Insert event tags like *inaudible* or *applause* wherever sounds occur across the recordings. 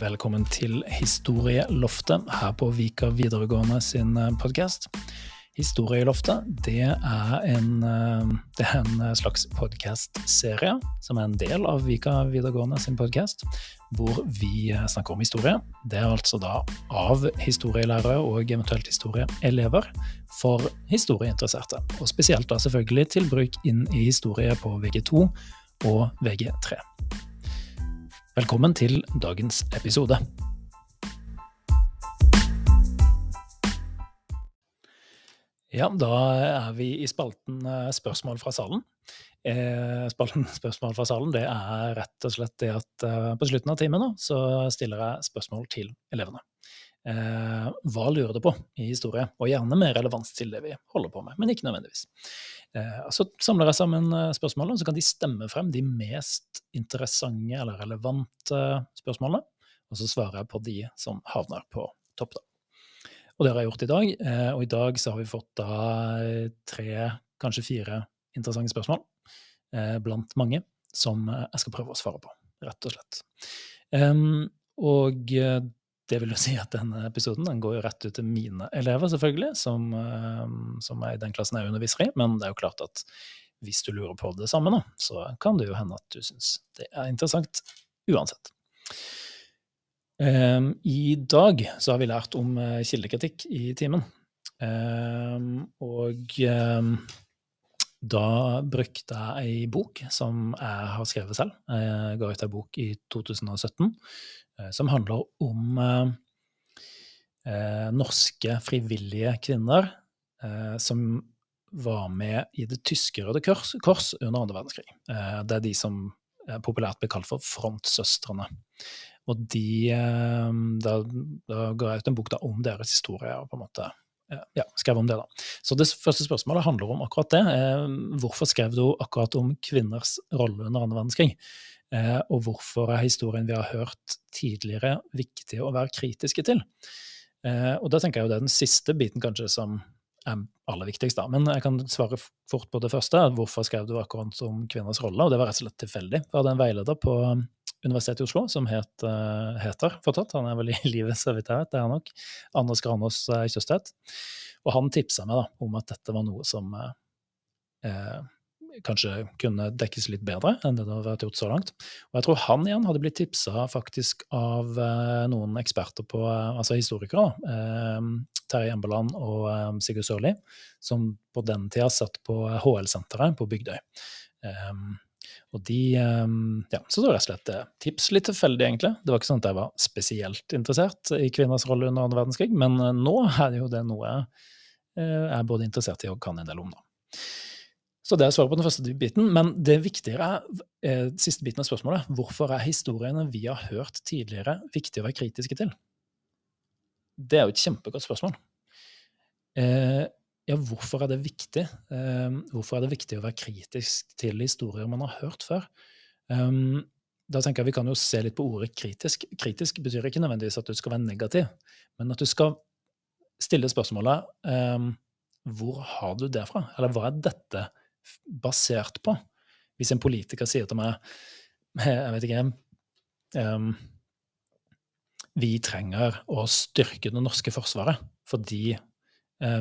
Velkommen til Historieloftet her på Vika videregående sin podkast. Historieloftet det er en, det er en slags podkastserie som er en del av Vika videregående sin podkast, hvor vi snakker om historie. Det er altså da av historielærere og eventuelt historieelever for historieinteresserte. Og spesielt da selvfølgelig til bruk inn i historie på VG2 og VG3. Velkommen til dagens episode. Ja, da er vi i spalten eh, Spørsmål fra salen. Eh, spalten *laughs* Spørsmål fra salen det er rett og slett det at eh, på slutten av timen så stiller jeg spørsmål til elevene. Hva lurer du på i historie? Og gjerne med relevans til det vi holder på med, men ikke nødvendigvis. Eh, så samler jeg sammen eh, spørsmålene, så kan de stemme frem de mest interessante eller relevante spørsmålene. Og så svarer jeg på de som havner på topp, da. Og det har jeg gjort i dag. Eh, og i dag så har vi fått da tre, kanskje fire interessante spørsmål blant mange som jeg skal prøve å svare på, rett og slett. Og det vil jo si at denne episoden den går jo rett ut til mine elever, selvfølgelig, som, som er i den klassen jeg underviser i. Men det er jo klart at hvis du lurer på det samme, nå, så kan det jo hende at du syns det er interessant uansett. Um, I dag så har vi lært om uh, kildekritikk i timen. Og da brukte jeg ei bok som jeg har skrevet selv. Jeg ga ut ei bok i 2017 uh, som handler om eh, norske frivillige kvinner som var med i det tyske Røde Kors, kors under andre verdenskrig. det er de som populært blir kalt for frontsøstrene. Og de eh, da, da ga jeg ut en bok om deres historie, og på en måte ja, skrev om det. da. Så det første spørsmålet handler om akkurat det. Eh, hvorfor skrev du akkurat om kvinners rolle under andre verdenskrig? Eh, og hvorfor er historien vi har hørt tidligere, viktig å være kritiske til? Og da tenker jeg jo det er den siste biten kanskje som er aller viktigst, da. Men jeg kan svare fort på det første. Hvorfor skrev du akkurat om kvinners rolle? Og det var rett og slett tilfeldig. Jeg hadde en veileder på Universitetet i Oslo, som het, uh, heter fortsatt, han er vel i *laughs* livet så vidt jeg vet, det er han nok, Anders Granås Kjøstvedt. Og han tipsa meg da om at dette var noe som uh, kanskje kunne dekkes litt bedre enn det det har vært gjort så langt. Og jeg tror han igjen hadde blitt tipsa faktisk av noen eksperter på, altså historikere, da, Terje Embeland og Sigurd Sørli, som på den tida satt på HL-senteret på Bygdøy. Um, og de ehm, Ja, så det var rett og slett eh, tips. Litt tilfeldig, egentlig. Det var ikke sånn at jeg var spesielt interessert i kvinners rolle under annen verdenskrig, men eh, nå er det jo det noe jeg eh, er både interessert i og kan en del om, da. Så det er svaret på den første biten. Men det viktigere er siste biten av spørsmålet. Hvorfor er historiene vi har hørt tidligere, viktig å være kritiske til? Det er jo et kjempegodt spørsmål. Eh, ja, hvorfor er det viktig? Um, hvorfor er det viktig å være kritisk til historier man har hørt før? Um, da tenker jeg Vi kan jo se litt på ordet kritisk. Kritisk betyr ikke nødvendigvis at du skal være negativ, men at du skal stille spørsmålet um, hvor har du det fra? Eller hva er dette basert på? Hvis en politiker sier til meg Jeg vet ikke Vi trenger å styrke det norske forsvaret fordi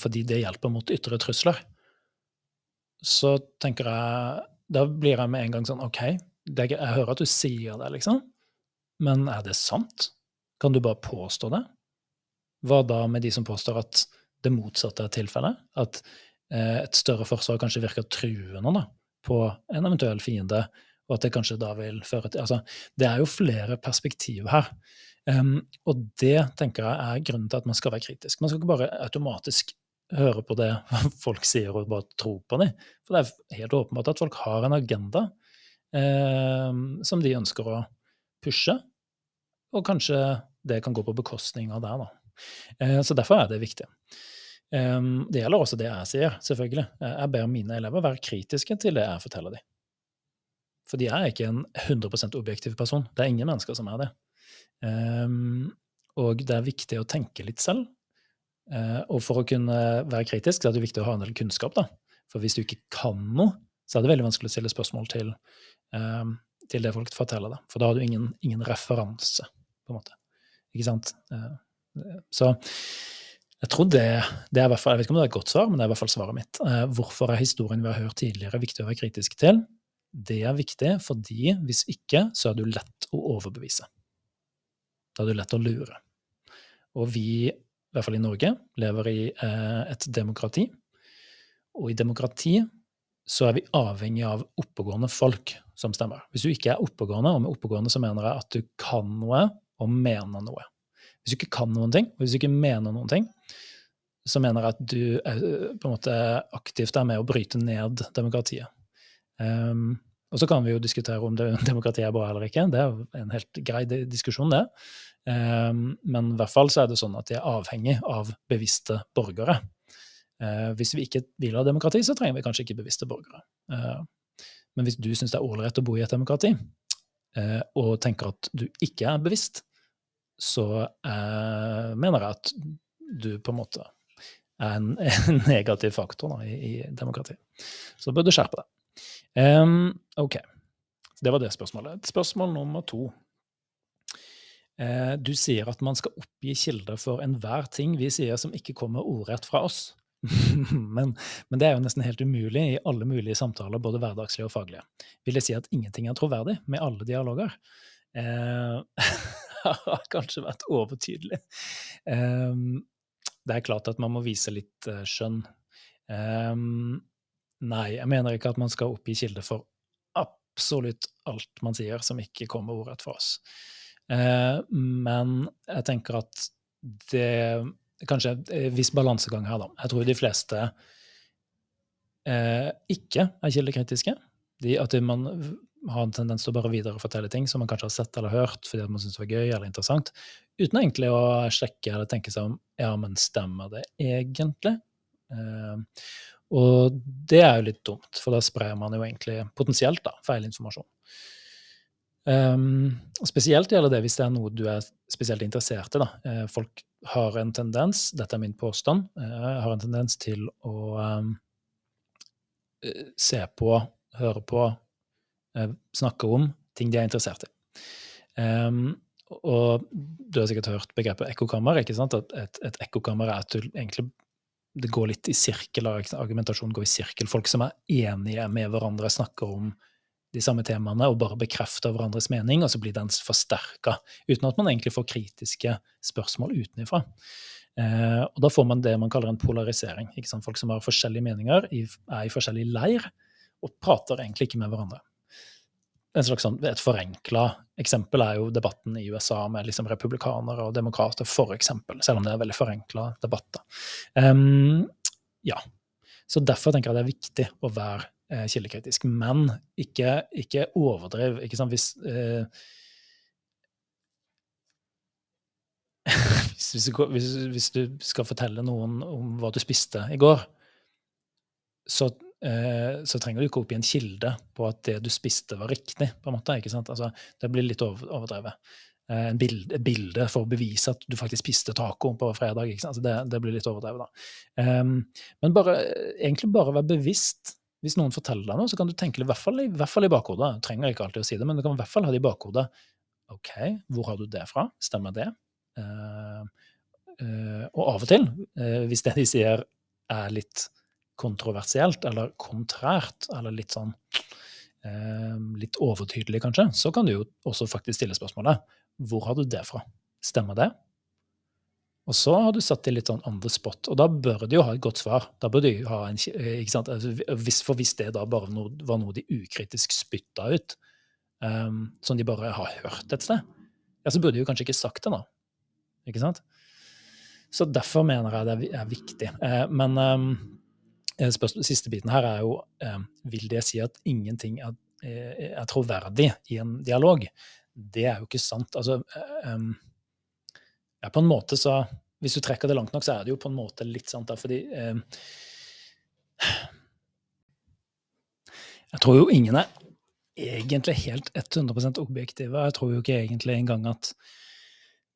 fordi det hjelper mot ytre trusler. Så tenker jeg Da blir jeg med en gang sånn OK, jeg hører at du sier det, liksom, men er det sant? Kan du bare påstå det? Hva da med de som påstår at det motsatte er tilfellet? At eh, et større forsvar kanskje virker truende da, på en eventuell fiende, og at det kanskje da vil føre til Altså, det er jo flere perspektiv her. Um, og det tenker jeg er grunnen til at man skal være kritisk. Man skal ikke bare automatisk høre på det *laughs* folk sier og bare tro på dem. For det er helt åpenbart at folk har en agenda um, som de ønsker å pushe, og kanskje det kan gå på bekostning av det. Da. Uh, så derfor er det viktig. Um, det gjelder også det jeg sier, selvfølgelig. Jeg ber mine elever være kritiske til det jeg forteller dem. For de er ikke en 100% objektiv person. Det er ingen mennesker som er det. Um, og det er viktig å tenke litt selv. Uh, og for å kunne være kritisk så er det viktig å ha en del kunnskap. da. For hvis du ikke kan noe, så er det veldig vanskelig å stille spørsmål til, um, til det folk forteller deg. For da har du ingen, ingen referanse, på en måte. Ikke sant? Så jeg tror det, det er hvert fall, jeg vet ikke om det er et godt svar, men det er i hvert fall svaret mitt. Hvorfor er historien vi har hørt tidligere, viktig å være kritisk til? Det er viktig fordi hvis ikke, så er du lett å overbevise. Da er du lett å lure. Og vi, i hvert fall i Norge, lever i et demokrati. Og i demokrati så er vi avhengig av oppegående folk som stemmer. Hvis du ikke er oppegående, og med oppegående så mener jeg at du kan noe og mener noe. Hvis du ikke kan noen ting, og hvis du ikke mener noen ting, så mener jeg at du er, på en måte aktivt er med å bryte ned demokratiet. Um, og så kan vi jo diskutere om det, demokratiet er bra eller ikke. Det er en helt grei diskusjon, det. Um, men i hvert fall så er det sånn at de er avhengig av bevisste borgere. Uh, hvis vi ikke vil ha demokrati, så trenger vi kanskje ikke bevisste borgere. Uh, men hvis du syns det er ålreit å bo i et demokrati, uh, og tenker at du ikke er bevisst, så eh, mener jeg at du på en måte er en, *laughs* en negativ faktor da, i, i demokratiet. Så bør du skjerpe deg. Um, ok, det var det spørsmålet. Spørsmål nummer to. Uh, du sier at man skal oppgi kilder for enhver ting vi sier som ikke kommer ordrett fra oss. *laughs* men, men, det er jo nesten helt umulig i alle mulige samtaler, både hverdagslige og faglige. Vil det si at ingenting er troverdig med alle dialoger? *laughs* Uh, har kanskje vært overtydelig. Um, det er klart at man må vise litt uh, skjønn. Eh, nei, jeg mener ikke at man skal oppgi kilde for absolutt alt man sier som ikke kommer ordrett fra oss. Eh, men jeg tenker at det kanskje en viss balansegang her, da. Jeg tror de fleste eh, ikke er kildekritiske. De, at man har en tendens til å bare viderefortelle ting som man kanskje har sett eller hørt fordi man syns var gøy eller interessant, uten egentlig å sjekke eller tenke seg om ja, men stemmer det egentlig? Eh, og det er jo litt dumt, for da sprer man jo egentlig potensielt da, feilinformasjon. Um, spesielt gjelder det hvis det er noe du er spesielt interessert i. Da. Eh, folk har en tendens, dette er min påstand, uh, har en tendens til å um, se på, høre på, snakke om ting de er interessert i. Um, og du har sikkert hørt begrepet ekkokammer. ikke sant? At et, et ekkokammer er at du egentlig det går litt i sirkel, argumentasjonen går i sirkel. Folk som er enige med hverandre, snakker om de samme temaene og bare bekrefter hverandres mening, og så blir den forsterka, uten at man egentlig får kritiske spørsmål utenfra. Eh, og da får man det man kaller en polarisering. Folk som har forskjellige meninger, er i forskjellig leir og prater egentlig ikke med hverandre. En slags sånn, Et forenkla eksempel er jo debatten i USA med liksom republikanere og demokrater, eksempel, selv om det er veldig forenkla debatter. Um, ja. Så derfor tenker jeg det er viktig å være eh, kildekritisk. Men ikke, ikke overdriv. Ikke sant? Hvis, eh, *laughs* hvis, du, hvis, hvis, du skal fortelle noen om hva du spiste i går, så, så trenger du ikke oppgi en kilde på at det du spiste, var riktig. på en måte, ikke sant? Altså, det blir litt overdrevet. Eh, en bilde, for å bevise at du faktisk spiste taco på fredag. Altså det, det, blir litt overdrevet, da. Um, men bare, egentlig bare være bevisst hvis noen forteller deg noe, så kan du tenke i hvert fall i, hvert fall i bakhodet. Du trenger ikke alltid å si det, men du kan i hvert fall ha det i bakhodet. OK, hvor har du det fra? Stemmer det? Uh, uh, og av og til, uh, hvis det de sier er litt kontroversielt eller kontrært, eller litt sånn litt overtydelig, kanskje, så kan du jo også faktisk stille spørsmålet hvor har du det fra? Stemmer det? Og så har du satt det litt sånn on the spot, og da bør du jo ha et godt svar. Da bør du ha en, eh, ikke sant? Altså, for hvis det da bare var noe de ukritisk spytta ut, um, som de bare har hørt et sted, ja, så burde de jo kanskje ikke sagt det nå. Ikke sant? Så derfor mener jeg det er viktig. Eh, men um, siste biten her er jo um, Vil det si at ingenting er, er, troverdig i en dialog? Det er jo ikke sant. Altså ja, på en måte så Hvis du trekker det langt nok, så er det jo på en måte litt sant, da, fordi eh, Jeg tror jo ingen er egentlig helt 100% objektive. Jeg tror jo ikke egentlig engang at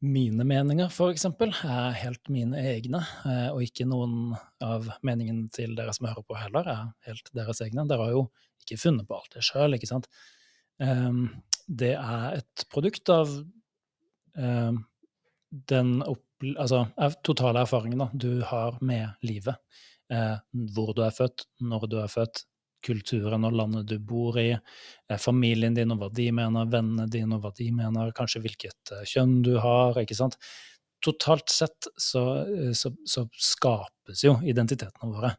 mine meninger, eksempel, er helt mine egne, eh, og ikke noen av meningene til dere som hører på heller, er helt deres egne. Dere har jo ikke funnet på alt det sjøl, ikke sant. Um, det er et produkt av um, den altså, totale erfaringen da, du har med livet. Eh, hvor du er født, når du er født, kulturen og landet du bor i, eh, familien din og hva de mener, vennene dine og hva de mener, kanskje hvilket eh, kjønn du har. ikke sant? Totalt sett så, eh, så, så skapes jo identitetene våre.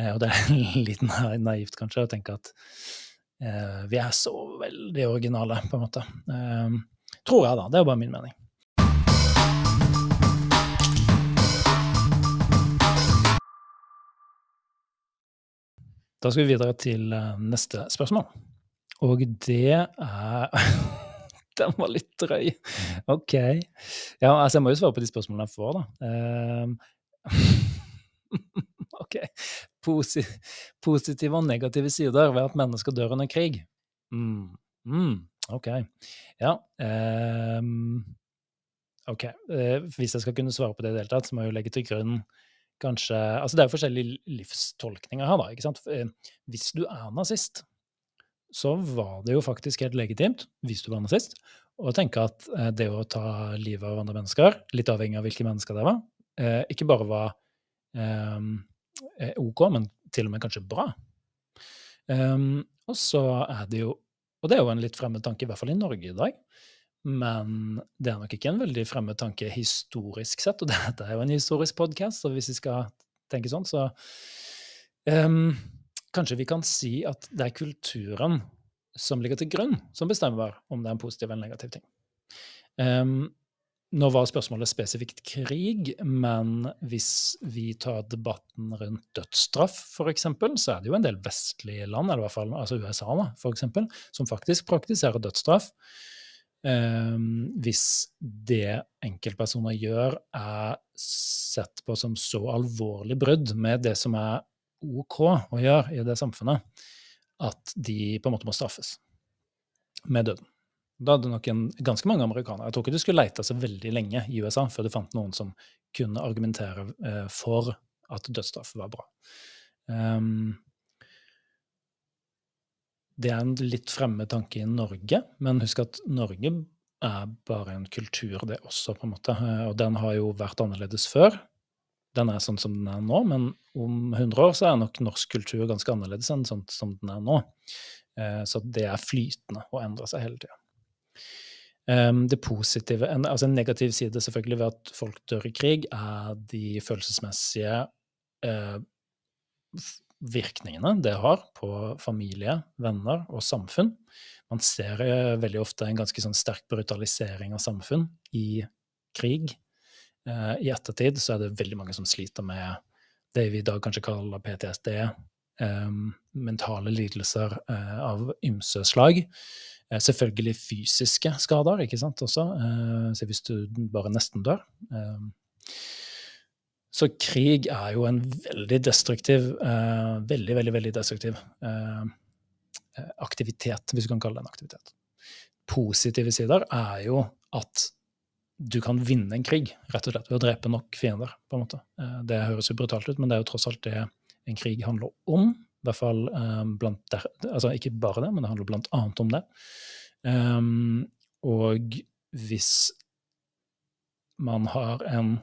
Og det er *laughs* litt naivt kanskje å tenke at vi er så veldig originale, på en måte. Tror jeg, da. Det er jo bare min mening. Da skal vi videre til eh, neste spørsmål. Og det er *laughs* Den var litt drøy. OK. Ja, altså, jeg må jo svare på de spørsmålene jeg får, da. Um, *laughs* OK. Posi positive og negative sider ved at mennesker dør under krig. Mm. Mm. OK. Ja. Um, OK. Uh, hvis jeg skal kunne svare på det i det hele tatt, så må jeg jo legge til grunn kanskje Altså det er jo forskjellige livstolkninger her, da. ikke sant? Eh, hvis du er nazist, så var det jo faktisk helt legitimt, hvis du var nazist, å tenke at eh, det å ta livet av andre mennesker, litt avhengig av hvilke mennesker det var, eh, ikke bare var um, OK, men til og med kanskje bra. Um, og så er det jo Og det er jo en litt fremmed tanke, i hvert fall i Norge i dag. Men det er nok ikke en veldig fremmed tanke historisk sett, og *laughs* dette er jo en historisk podkast, så hvis vi skal tenke sånn, så um, Kanskje vi kan si at det er kulturen som ligger til grunn, som bestemmer om det er en positiv eller negativ ting. Um, nå var spørsmålet spesifikt krig, men hvis vi tar debatten rundt dødsstraff, f.eks., så er det jo en del vestlige land, eller i hvert fall altså USA, da, for eksempel, som faktisk praktiserer dødsstraff. Um, hvis det enkeltpersoner gjør, er sett på som så alvorlig brudd med det som er OK å gjøre i det samfunnet, at de på en måte må straffes med døden. Da hadde nok en, ganske mange amerikanere Jeg tror ikke du skulle leite så veldig lenge i USA før du fant noen som kunne argumentere eh, for at dødsstraff var bra. Um, det er en litt fremmed tanke i Norge, men husk at Norge er bare en kultur, det også, på en måte. Eh, og den har jo vært annerledes før. Den er sånn som den er nå, men om 100 år så er nok norsk kultur ganske annerledes enn sånn som den er nå. Eh, så det er flytende og endrer seg hele tida. Ehm, det positive, altså En negativ side selvfølgelig ved at folk dør i krig, er de følelsesmessige eh, virkningene det har på familie, venner og samfunn. Man ser eh, veldig ofte en ganske sånn sterk brutalisering av samfunn i krig. Eh, I ettertid så er det veldig mange som sliter med det vi i dag kanskje kaller PTSD, eh, mentale lidelser av ymse slag. Selvfølgelig fysiske skader, ikke sant, også. Så hvis du bare nesten dør. Så krig er jo en veldig destruktiv, uh, veldig, veldig, veldig destruktiv uh, aktivitet, hvis du kan kalle det en aktivitet. Positive sider er jo at du kan vinne en krig, rett og slett, ved å drepe nok fiender. på en måte. Det høres jo brutalt ut, men det er jo tross alt det en krig handler om. I hvert fall blant der, altså Ikke bare det, men det handler blant annet om det. Og hvis man har en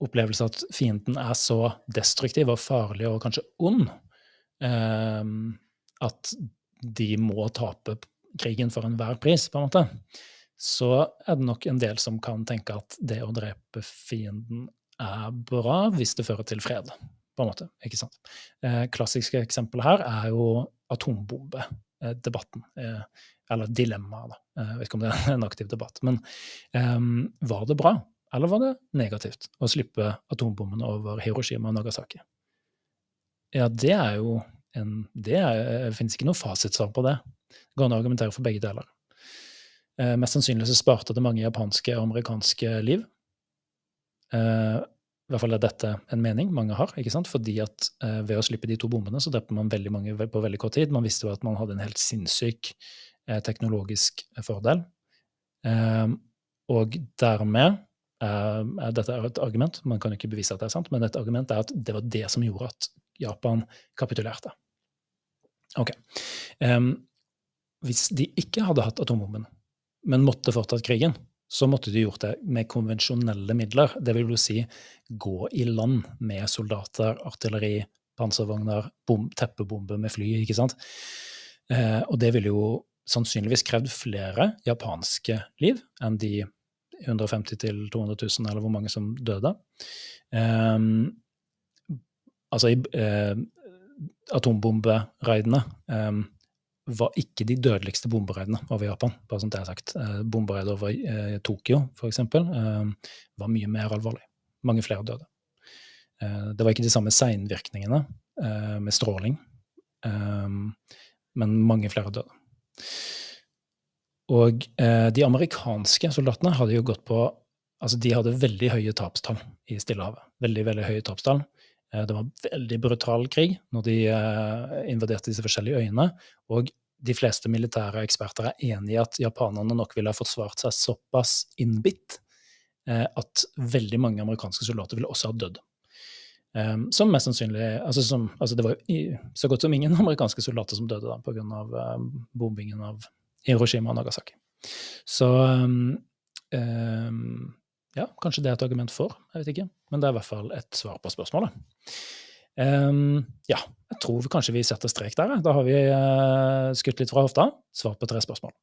opplevelse at fienden er så destruktiv og farlig og kanskje ond eh, at de må tape krigen for enhver pris, på en måte, så er det nok en del som kan tenke at det å drepe fienden er bra hvis det fører til fred, på en måte. ikke sant? Eh, klassiske eksempel her er jo atombombedebatten. Eh, eller dilemmaet, da. Eh, jeg vet ikke om det er en aktiv debatt. Men eh, var det bra eller var det negativt å slippe atombommene over Hiroshima og Nagasaki? Ja, det er jo en Det er, finnes ikke noe fasitsvar på det. Det går an å argumentere for begge deler. Eh, mest sannsynlig så sparte det mange japanske og amerikanske liv. Eh, I hvert fall er dette en mening mange har, ikke sant? fordi at eh, ved å slippe de to bombene så drepte man veldig mange på veldig kort tid. Man visste jo at man hadde en helt sinnssyk eh, teknologisk fordel. Eh, og dermed dette er et argument, man kan ikke bevise at det er sant, men et argument er at det var det som gjorde at Japan kapitulerte. Ok. Um, hvis de ikke hadde hatt atombomben, men måtte fortsatt krigen, så måtte de gjort det med konvensjonelle midler. Det vil jo si gå i land med soldater, artilleri, panservogner, bom, teppebomber med fly, ikke sant. Eh, og det ville jo sannsynligvis krevd flere japanske liv enn de 150 000-200 000, eller hvor mange som døde. Um, altså, uh, atombombereidene um, var ikke de dødeligste bombereidene over Japan. bare som det er sagt. Uh, Bombereid over uh, Tokyo, f.eks., uh, var mye mer alvorlig. Mange flere døde. Uh, det var ikke de samme seinvirkningene eh, med stråling, eh, men mange flere døde. Og eh, de amerikanske soldatene hadde jo gått på Altså, de hadde veldig høye tapstall i Stillehavet. Veldig, veldig høye tapstall. Eh, Det var veldig brutal krig når de eh, invaderte disse forskjellige øyene. Og de fleste militære eksperter er enig i at japanerne nok ville ha forsvart seg såpass innbitt eh, at veldig mange amerikanske soldater ville også ha dødd. Um, Som mest sannsynlig altså, som, altså Det var jo i- så godt som ingen *laughs* amerikanske soldater som døde da pga. Um, bombingen av Hiroshima og Nagasaki. Så um, um, ja, kanskje det er et argument for, jeg vet ikke. Men det er i hvert fall et svar på spørsmålet. Um, ja, jeg tror vi kanskje vi setter strek der. Da har vi uh, skutt litt fra hofta. Svar på tre spørsmål.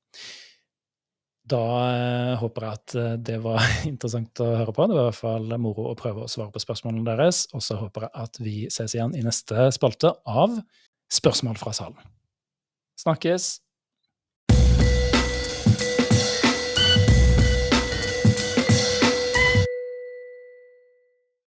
Da uh, håper jeg at uh, det var *laughs* interessant å høre på. Det var i hvert fall moro å prøve å svare på spørsmålene deres. Og så håper jeg at vi ses igjen i neste spalte av Spørsmål fra salen. Snakkes!